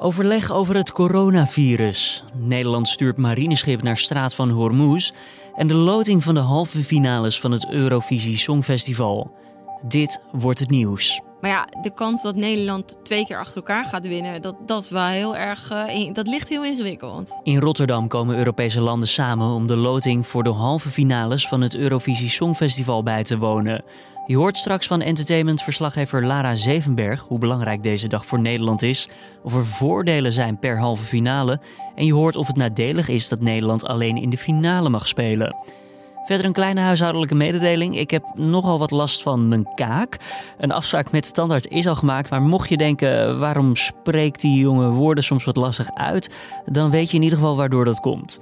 Overleg over het coronavirus. Nederland stuurt marineschip naar straat van Hormuz. En de loting van de halve finales van het Eurovisie Songfestival. Dit wordt het nieuws. Maar ja, de kans dat Nederland twee keer achter elkaar gaat winnen, dat, dat, is wel heel erg, uh, dat ligt heel ingewikkeld. In Rotterdam komen Europese landen samen om de loting voor de halve finales van het Eurovisie Songfestival bij te wonen. Je hoort straks van entertainmentverslaggever Lara Zevenberg hoe belangrijk deze dag voor Nederland is, of er voordelen zijn per halve finale en je hoort of het nadelig is dat Nederland alleen in de finale mag spelen. Verder een kleine huishoudelijke mededeling. Ik heb nogal wat last van mijn kaak. Een afspraak met standaard is al gemaakt, maar mocht je denken waarom spreekt die jonge woorden soms wat lastig uit, dan weet je in ieder geval waardoor dat komt.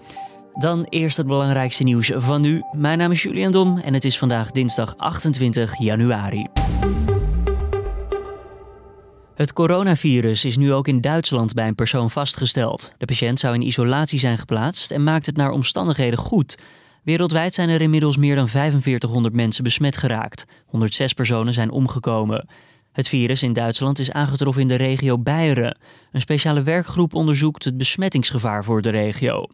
Dan eerst het belangrijkste nieuws van nu. Mijn naam is Julian Dom en het is vandaag dinsdag 28 januari. Het coronavirus is nu ook in Duitsland bij een persoon vastgesteld. De patiënt zou in isolatie zijn geplaatst en maakt het naar omstandigheden goed. Wereldwijd zijn er inmiddels meer dan 4500 mensen besmet geraakt. 106 personen zijn omgekomen. Het virus in Duitsland is aangetroffen in de regio Beieren. Een speciale werkgroep onderzoekt het besmettingsgevaar voor de regio.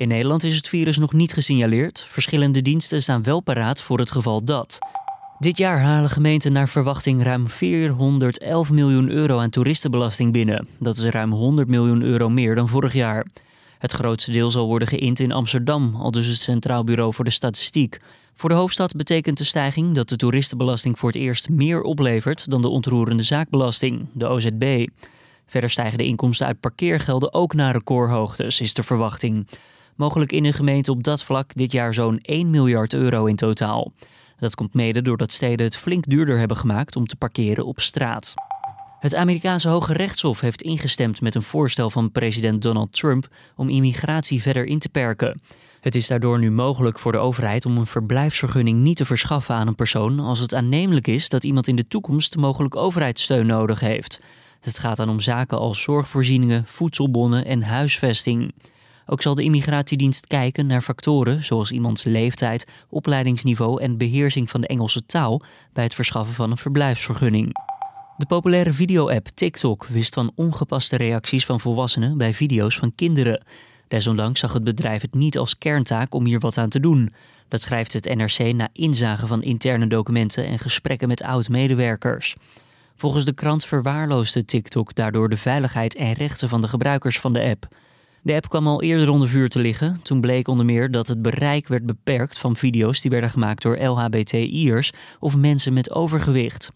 In Nederland is het virus nog niet gesignaleerd. Verschillende diensten staan wel paraat voor het geval dat. Dit jaar halen gemeenten naar verwachting ruim 411 miljoen euro aan toeristenbelasting binnen. Dat is ruim 100 miljoen euro meer dan vorig jaar. Het grootste deel zal worden geïnd in Amsterdam, al dus het Centraal Bureau voor de Statistiek. Voor de hoofdstad betekent de stijging dat de toeristenbelasting voor het eerst meer oplevert dan de ontroerende zaakbelasting, de OZB. Verder stijgen de inkomsten uit parkeergelden ook naar recordhoogtes, is de verwachting. Mogelijk in een gemeente op dat vlak dit jaar zo'n 1 miljard euro in totaal. Dat komt mede doordat steden het flink duurder hebben gemaakt om te parkeren op straat. Het Amerikaanse Hoge Rechtshof heeft ingestemd met een voorstel van president Donald Trump om immigratie verder in te perken. Het is daardoor nu mogelijk voor de overheid om een verblijfsvergunning niet te verschaffen aan een persoon als het aannemelijk is dat iemand in de toekomst mogelijk overheidssteun nodig heeft. Het gaat dan om zaken als zorgvoorzieningen, voedselbonnen en huisvesting. Ook zal de immigratiedienst kijken naar factoren zoals iemands leeftijd, opleidingsniveau en beheersing van de Engelse taal bij het verschaffen van een verblijfsvergunning. De populaire video-app TikTok wist van ongepaste reacties van volwassenen bij video's van kinderen. Desondanks zag het bedrijf het niet als kerntaak om hier wat aan te doen. Dat schrijft het NRC na inzage van interne documenten en gesprekken met oud-medewerkers. Volgens de krant verwaarloosde TikTok daardoor de veiligheid en rechten van de gebruikers van de app. De app kwam al eerder onder vuur te liggen. Toen bleek onder meer dat het bereik werd beperkt van video's die werden gemaakt door LHBTI'ers of mensen met overgewicht.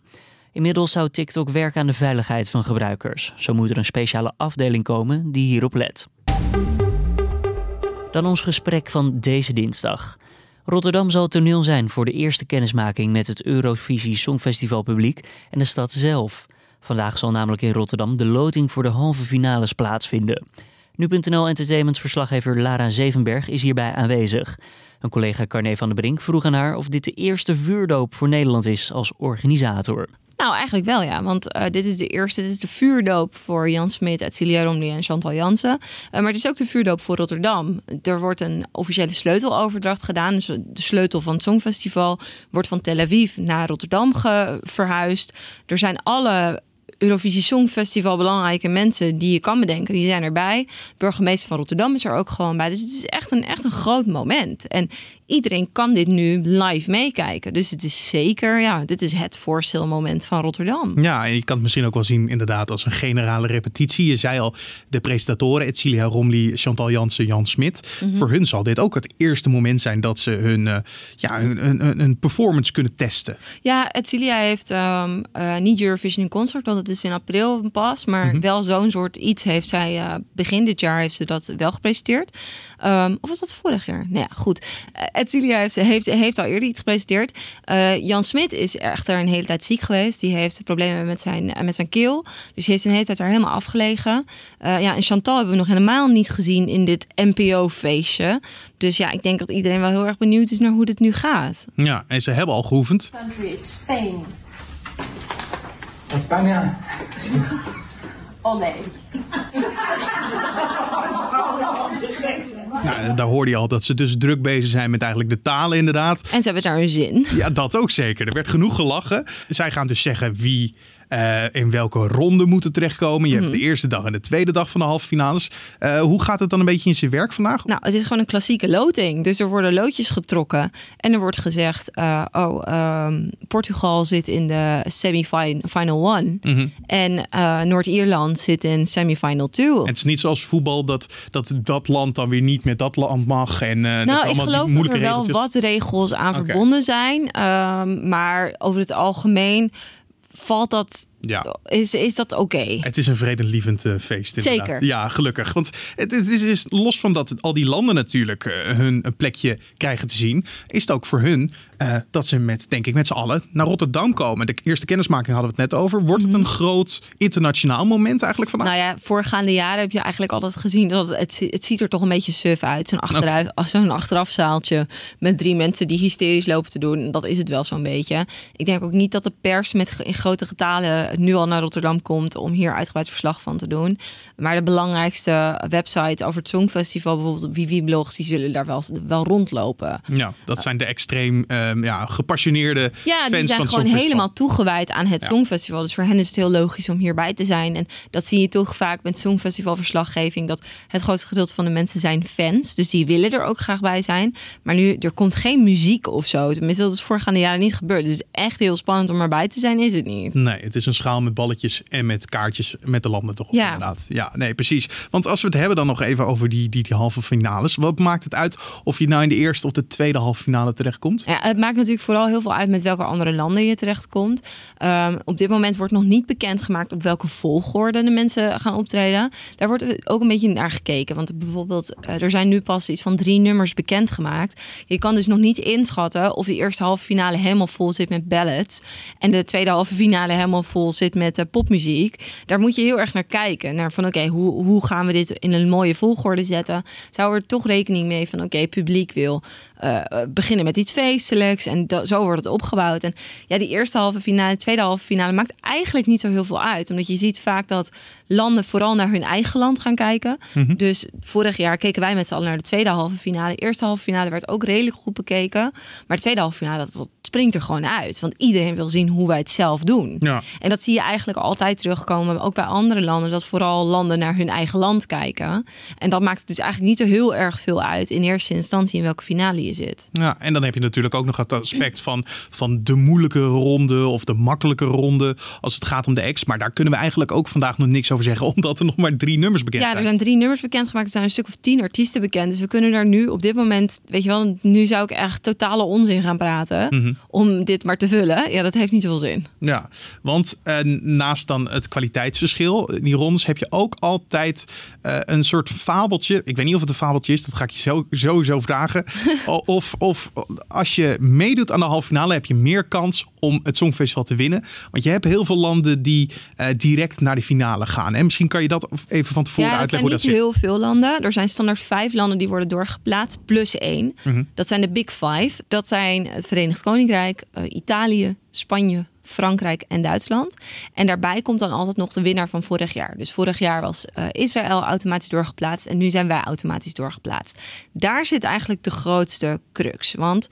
Inmiddels zou TikTok werken aan de veiligheid van gebruikers. Zo moet er een speciale afdeling komen die hierop let. Dan ons gesprek van deze dinsdag. Rotterdam zal toneel zijn voor de eerste kennismaking met het Eurovisie Songfestival publiek en de stad zelf. Vandaag zal namelijk in Rotterdam de loting voor de halve finales plaatsvinden. Nu.nl Entertainment-verslaggever Lara Zevenberg is hierbij aanwezig. Een collega Carne van der Brink vroeg aan haar of dit de eerste vuurdoop voor Nederland is als organisator. Nou, eigenlijk wel ja. Want uh, dit is de eerste, dit is de vuurdoop voor Jan Smit, Celia Romney en Chantal Jansen. Uh, maar het is ook de vuurdoop voor Rotterdam. Er wordt een officiële sleuteloverdracht gedaan. Dus de sleutel van het Songfestival wordt van Tel Aviv naar Rotterdam verhuisd. Er zijn alle Eurovisie Songfestival belangrijke mensen die je kan bedenken, die zijn erbij. Burgemeester van Rotterdam is er ook gewoon bij. Dus het is echt een, echt een groot moment. En iedereen kan dit nu live meekijken. Dus het is zeker, ja, dit is het voorstelmoment van Rotterdam. Ja, en je kan het misschien ook wel zien inderdaad als een generale repetitie. Je zei al, de presentatoren, Etcilia Romli, Chantal Jansen, Jan Smit. Mhm. Voor hun zal dit ook het eerste moment zijn dat ze hun, uh, ja, hun, hun, performance kunnen testen. Ja, Etcilia heeft um, uh, niet Eurovision in Concert, want het is in april pas. Maar mhm. wel zo'n soort iets heeft zij, uh, begin dit jaar heeft ze dat wel gepresenteerd. Um, of was dat vorig jaar? Nou ja, goed. Etcilia heeft, heeft, heeft al eerder iets gepresenteerd. Uh, Jan Smit is echter een hele tijd ziek geweest. Die heeft problemen met zijn, met zijn keel. Dus hij heeft een hele tijd er helemaal afgelegen. Uh, ja, en Chantal hebben we nog helemaal niet gezien in dit NPO-feestje. Dus ja, ik denk dat iedereen wel heel erg benieuwd is naar hoe dit nu gaat. Ja, en ze hebben al geoefend. Country is Spain. España. Olé. Nou, daar hoorde je al dat ze dus druk bezig zijn met eigenlijk de talen inderdaad. En ze hebben daar een zin. Ja, dat ook zeker. Er werd genoeg gelachen. Zij gaan dus zeggen wie eh, in welke ronde moet het terechtkomen. Je hebt de eerste dag en de tweede dag van de halve finales. Eh, hoe gaat het dan een beetje in zijn werk vandaag? Nou, het is gewoon een klassieke loting. Dus er worden loodjes getrokken. En er wordt gezegd: eh, Oh, ehm, Portugal zit in de semi-final one. Mhm. En Noord-Ierland zit in semi-final two. Het is niet zoals voetbal dat dat, dat land dan weer niet met dat land mag. En, dat Nou, ik geloof dat er wel regeltjes. wat regels aan verbonden zijn. Ehm, maar over het algemeen valt dat, Ja. is, is dat oké. Het is een vredelievend eh, feest inderdaad. Zeker. Ja, gelukkig. Want het, het is, is los van dat al die landen natuurlijk eh, hun een plekje krijgen te zien, is het ook voor hun eh, dat ze met, denk ik, met z'n allen naar Rotterdam komen. De eerste kennismaking hadden we het net over. Wordt het een groot internationaal moment eigenlijk vandaag? Mhm. Nou ja, voorgaande jaren heb je eigenlijk altijd gezien dat het, het, ziet er toch een beetje suf uit. Zo'n achteruit, zo'n achterafzaaltje met drie mensen die hysterisch lopen te doen. Dat is het wel zo'n beetje. Ik denk ook niet dat de pers met in grote getalen nu al naar Rotterdam komt om hier uitgebreid verslag van te doen. Maar de belangrijkste websites over het Songfestival, bijvoorbeeld Vivi-blogs, die zullen daar wel, wel rondlopen. ja, dat zijn de extreem ehm, ja, gepassioneerde Ja, fans die zijn van gewoon helemaal toegewijd aan het Ja. Songfestival. Dus voor hen is het heel logisch om hierbij te zijn. En dat zie je toch vaak met Songfestival-verslaggeving. Dat het grootste gedeelte van de mensen zijn fans. Dus die willen er ook graag bij zijn. Maar nu, er komt geen muziek of zo. Tenminste, dat is voorgaande jaren niet gebeurd. Dus echt heel spannend om erbij te zijn, is het niet. Nee, het is een schaal met balletjes en met kaartjes met de landen toch Ja. inderdaad. Ja, nee, precies. Want als we het hebben dan nog even over die, die, die halve finales. Wat maakt het uit of je nou in de eerste of de tweede halve finale terechtkomt? Ja, het maakt natuurlijk vooral heel veel uit met welke andere landen je terechtkomt. Ehm, op dit moment wordt nog niet bekendgemaakt op welke volgorde de mensen gaan optreden. Daar wordt ook een beetje naar gekeken. Want bijvoorbeeld, eh, er zijn nu pas iets van drie nummers bekendgemaakt. Je kan dus nog niet inschatten of de eerste halve finale helemaal vol zit met ballads. En de tweede halve finale helemaal vol zit met eh, popmuziek. Daar moet je heel erg naar kijken. Naar van oké, hoe, hoe gaan we dit in een mooie volgorde zetten? Zou er toch rekening mee van oké, publiek wil eh, beginnen met iets feestelijks. En zo wordt het opgebouwd. En ja, die eerste halve finale, tweede halve finale maakt eigenlijk niet zo heel veel uit. Omdat je ziet vaak dat landen vooral naar hun eigen land gaan kijken. Dus vorig jaar keken wij met z'n allen naar de tweede halve finale. De eerste halve finale werd ook redelijk goed bekeken. Maar de tweede halve finale, dat, dat springt er gewoon uit. Want iedereen wil zien hoe wij het zelf doen. Ja. En dat zie je eigenlijk altijd terugkomen, ook bij andere landen, dat vooral landen naar hun eigen land kijken. En dat maakt het dus eigenlijk niet zo heel erg veel uit in eerste instantie in welke finale zit. Ja, en dan heb je natuurlijk ook nog het aspect van, van de moeilijke ronde of de makkelijke ronde als het gaat om de ex. Maar daar kunnen we eigenlijk ook vandaag nog niks over zeggen, omdat er nog maar drie nummers bekend Ja, zijn. er zijn drie nummers bekendgemaakt. Er zijn een stuk of tien artiesten bekend. Dus we kunnen daar nu op dit moment, weet je wel, nu zou ik echt totale onzin gaan praten Mhm. om dit maar te vullen. Ja, dat heeft niet zoveel zin. Ja, want eh, naast dan het kwaliteitsverschil in die rondes heb je ook altijd eh, een soort fabeltje. Ik weet niet of het een fabeltje is, dat ga ik je zo, sowieso vragen. Of, of als je meedoet aan de halve finale heb je meer kans om het Songfestival te winnen. Want je hebt heel veel landen die eh, direct naar de finale gaan. En misschien kan je dat even van tevoren Ja, zijn uitleggen niet hoe dat zit. heel veel landen. Er zijn standaard vijf landen die worden doorgeplaatst, plus één. Mhm. Dat zijn de Big Five. Dat zijn het Verenigd Koninkrijk, eh, Italië, Spanje, Frankrijk en Duitsland. En daarbij komt dan altijd nog de winnaar van vorig jaar. Dus vorig jaar was eh, Israël automatisch doorgeplaatst en nu zijn wij automatisch doorgeplaatst. Daar zit eigenlijk de grootste crux. Want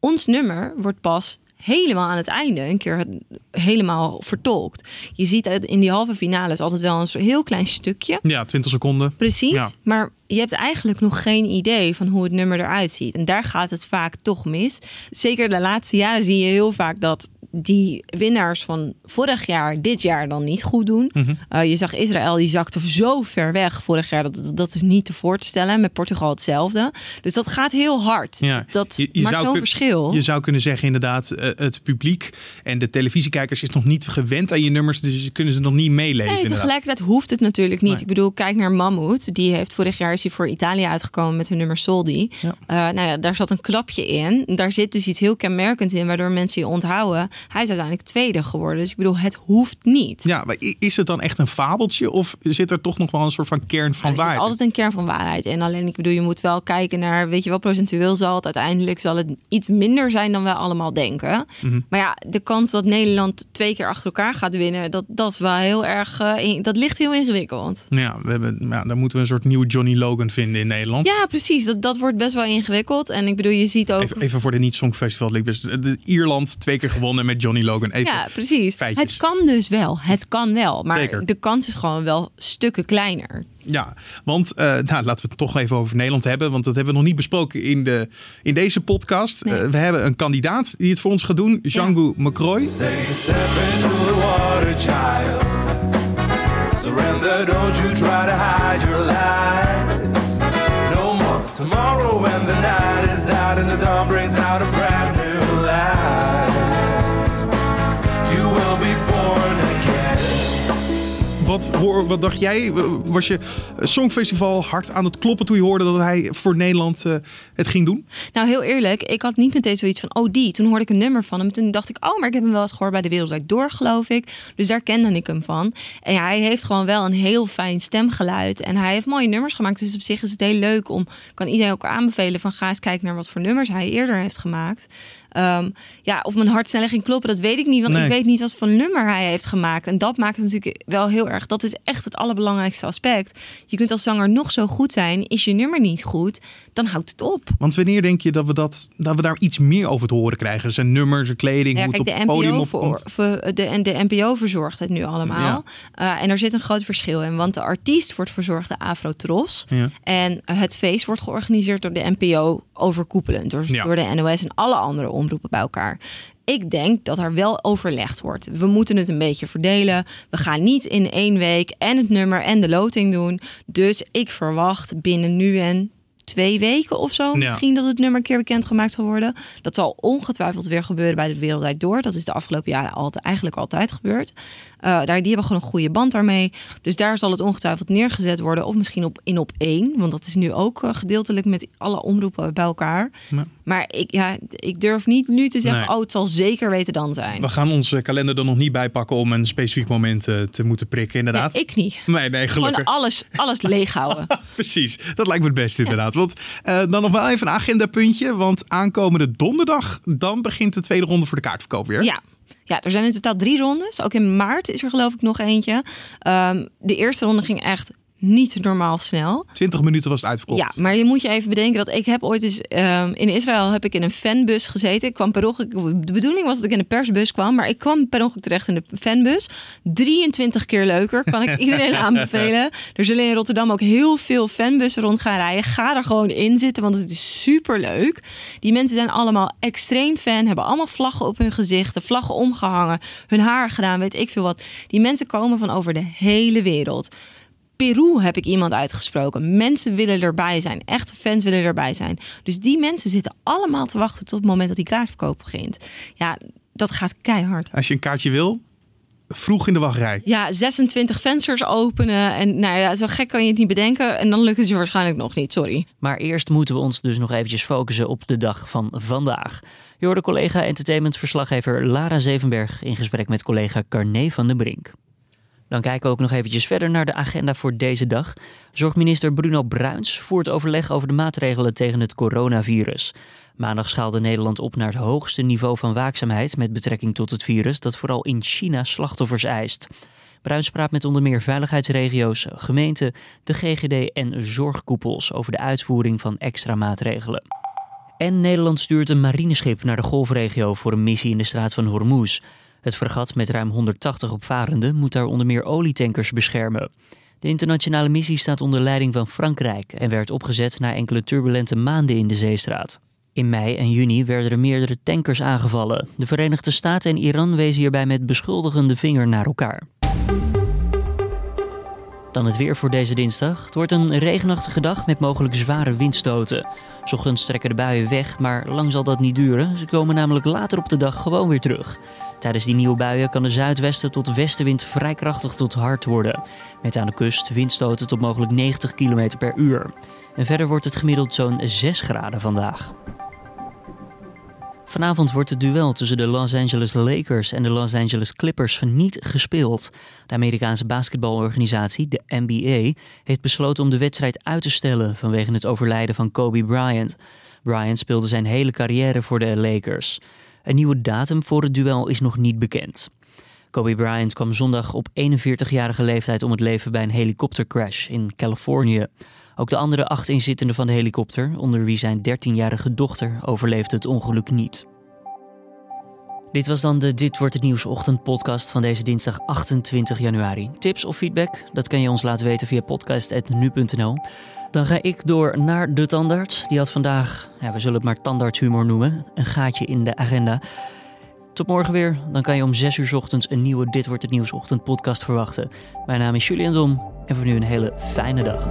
ons nummer wordt pas helemaal aan het einde een keer helemaal vertolkt. Je ziet in die halve finales altijd wel een heel klein stukje. Ja, 20 seconden. Precies, Ja. maar je hebt eigenlijk nog geen idee van hoe het nummer eruit ziet. En daar gaat het vaak toch mis. Zeker de laatste jaren zie je heel vaak dat die winnaars van vorig jaar dit jaar dan niet goed doen. Mhm. Eh, je zag Israël, die zakte zo ver weg vorig jaar. Dat, dat is niet te voor te stellen. Met Portugal hetzelfde. Dus dat gaat heel hard. Ja. Dat Je- je maakt wel kun- verschil. Je zou kunnen zeggen inderdaad, eh, het publiek en de televisiekijkers is nog niet gewend aan je nummers, dus kunnen ze nog niet meeleven. Nee, tegelijkertijd hoeft het natuurlijk niet. Nee. Ik bedoel, kijk naar Mammoet. Die heeft vorig jaar is hij voor Italië uitgekomen met hun nummer Soldi. Ja. Eh, nou ja, daar zat een klapje in. Daar zit dus iets heel kenmerkends in, waardoor mensen je onthouden. Hij is uiteindelijk tweede geworden. Dus ik bedoel, het hoeft niet. Ja, maar is het dan echt een fabeltje of zit er toch nog wel een soort van kern van er zit waarheid? altijd een kern van waarheid in. Alleen ik bedoel, je moet wel kijken naar, weet je wel, procentueel zal het uiteindelijk zal het iets minder zijn dan wij allemaal denken. Mhm. Maar ja, de kans dat Nederland twee keer achter elkaar gaat winnen, dat, dat is wel heel erg, eh, dat ligt heel ingewikkeld. Ja, we hebben, ja, dan moeten we een soort nieuwe Johnny Logan vinden in Nederland. Ja, precies. Dat, dat wordt best wel ingewikkeld. En ik bedoel, je ziet ook. Even, even voor de niet Songfestival. Dus de Ierland twee keer gewonnen met Johnny Logan. Even ja, precies. feitjes. Het kan dus wel. Het kan wel. Maar Zeker. de kans is gewoon wel stukken kleiner. Ja, want eh, nou, laten we het toch even over Nederland hebben. Want dat hebben we nog niet besproken in, de, in deze podcast. Nee. Eh, we hebben een kandidaat die het voor ons gaat doen. Django McCroy. Say to step into the water, child. Surrender, don't you try to hide your lies. Wat, dacht jij? Was je Songfestival hard aan het kloppen toen je hoorde dat hij voor Nederland eh, het ging doen? Nou, heel eerlijk, ik had niet meteen zoiets van, oh die. Toen hoorde ik een nummer van hem. Toen dacht ik, oh, maar ik heb hem wel eens gehoord bij De Wereld Door, geloof ik. Dus daar kende ik hem van. En ja, hij heeft gewoon wel een heel fijn stemgeluid. En hij heeft mooie nummers gemaakt. Dus op zich is het heel leuk om, kan iedereen ook aanbevelen van, ga eens kijken naar wat voor nummers hij eerder heeft gemaakt. Ehm, ja, of mijn hart sneller ging kloppen, dat weet ik niet. Want Nee. ik weet niet wat voor nummer hij heeft gemaakt. En dat maakt het natuurlijk wel heel erg. Dat is echt het allerbelangrijkste aspect. Je kunt als zanger nog zo goed zijn. Is je nummer niet goed, dan houdt het op. Want wanneer denk je dat we, dat, dat we daar iets meer over te horen krijgen? Zijn nummers, zijn kleding, Ja, hoe het op de het podium NPO, voor, opkomt? de, en de NPO verzorgt het nu allemaal. Eh, en daar zit een groot verschil in. Want de artiest wordt verzorgd de Afro Tros. Ja. En het feest wordt georganiseerd door de NPO overkoepelend. Door, door de NOS en alle andere omroepen bij elkaar. Ik denk dat er wel overlegd wordt. We moeten het een beetje verdelen. We gaan niet in één week en het nummer en de loting doen. Dus ik verwacht binnen nu en twee weken of zo Ja. misschien dat het nummer een keer bekendgemaakt zal worden. Dat zal ongetwijfeld weer gebeuren bij de Wereldwijd Door. Dat is de afgelopen jaren altijd, eigenlijk altijd gebeurd. Eh, daar, die hebben gewoon een goede band daarmee. Dus daar zal het ongetwijfeld neergezet worden. Of misschien op, in op één. Want dat is nu ook eh, gedeeltelijk met alle omroepen bij elkaar. Ja. Maar ik, ja, ik durf niet nu te zeggen, Nee. oh, het zal zeker weten dan zijn. We gaan onze kalender er nog niet bij pakken om een specifiek moment eh, te moeten prikken, inderdaad. Nee, ik niet. Nee, nee, gelukkig. Gewoon alles, alles leeghouden. Precies, dat lijkt me het beste inderdaad. Want eh, dan nog wel even een agendapuntje. Want aankomende donderdag, dan begint de tweede ronde voor de kaartverkoop weer. Ja. Ja, er zijn in totaal drie rondes. Ook in maart is er geloof ik nog eentje. Ehm, de eerste ronde ging echt niet normaal snel. 20 minuten was het uitverkocht. Ja, maar je moet je even bedenken dat ik heb ooit eens ehm, in Israël heb ik in een fanbus gezeten. Ik kwam per ongeluk, de bedoeling was dat ik in de persbus kwam, maar ik kwam per ongeluk terecht in de fanbus. 23 keer leuker, kan ik iedereen aanbevelen. Er zullen in Rotterdam ook heel veel fanbussen rond gaan rijden. Ga er gewoon in zitten, want het is super leuk. Die mensen zijn allemaal extreem fan, hebben allemaal vlaggen op hun gezichten, vlaggen omgehangen, hun haar gedaan, weet ik veel wat. Die mensen komen van over de hele wereld. Peru heb ik iemand uitgesproken. Mensen willen erbij zijn. Echte fans willen erbij zijn. Dus die mensen zitten allemaal te wachten tot het moment dat die kaartverkoop begint. Ja, dat gaat keihard. Als je een kaartje wil, vroeg in de wachtrij. Ja, 26 vensters openen. En nou ja, zo gek kan je het niet bedenken. En dan lukt het je waarschijnlijk nog niet. Sorry. Maar eerst moeten we ons dus nog eventjes focussen op de dag van vandaag. Je hoorde collega entertainmentverslaggever Lara Zevenberg in gesprek met collega Carné van den Brink. Dan kijken we ook nog eventjes verder naar de agenda voor deze dag. Zorgminister Bruno Bruins voert overleg over de maatregelen tegen het coronavirus. Maandag schaalde Nederland op naar het hoogste niveau van waakzaamheid met betrekking tot het virus dat vooral in China slachtoffers eist. Bruins praat met onder meer veiligheidsregio's, gemeenten, de GGD en zorgkoepels over de uitvoering van extra maatregelen. En Nederland stuurt een marineschip naar de golfregio voor een missie in de straat van Hormuz. Het fregat met ruim 180 opvarenden moet daar onder meer olietankers beschermen. De internationale missie staat onder leiding van Frankrijk en werd opgezet na enkele turbulente maanden in de zeestraat. In mei en juni werden er meerdere tankers aangevallen. De Verenigde Staten en Iran wezen hierbij met beschuldigende vinger naar elkaar. Dan het weer voor deze dinsdag. Het wordt een regenachtige dag met mogelijk zware windstoten. Ochtends trekken de buien weg, maar lang zal dat niet duren. Ze komen namelijk later op de dag gewoon weer terug. Tijdens die nieuwe buien kan de zuidwesten tot westenwind vrij krachtig tot hard worden. Met aan de kust windstoten tot mogelijk 90 km per uur. En verder wordt het gemiddeld zo'n 6 graden vandaag. Vanavond wordt het duel tussen de Los Angeles Lakers en de Los Angeles Clippers niet gespeeld. De Amerikaanse basketbalorganisatie, de NBA, heeft besloten om de wedstrijd uit te stellen vanwege het overlijden van Kobe Bryant. Bryant speelde zijn hele carrière voor de Lakers. Een nieuwe datum voor het duel is nog niet bekend. Kobe Bryant kwam zondag op 41-jarige leeftijd om het leven bij een helikoptercrash in Californië. Ook de andere acht inzittenden van de helikopter, onder wie zijn 13-jarige dochter, overleefde het ongeluk niet. Dit was dan de Dit wordt het nieuws ochtendpodcast van deze dinsdag 28 januari. Tips of feedback? Dat kan je ons laten weten via podcast.nu.nl. Dan ga ik door naar de tandarts. Die had vandaag, ja, we zullen het maar tandartshumor noemen, een gaatje in de agenda. Tot morgen weer. Dan kan je om 6 uur ochtends een nieuwe Dit wordt het nieuws ochtendpodcast verwachten. Mijn naam is Julian Dom en voor nu een hele fijne dag.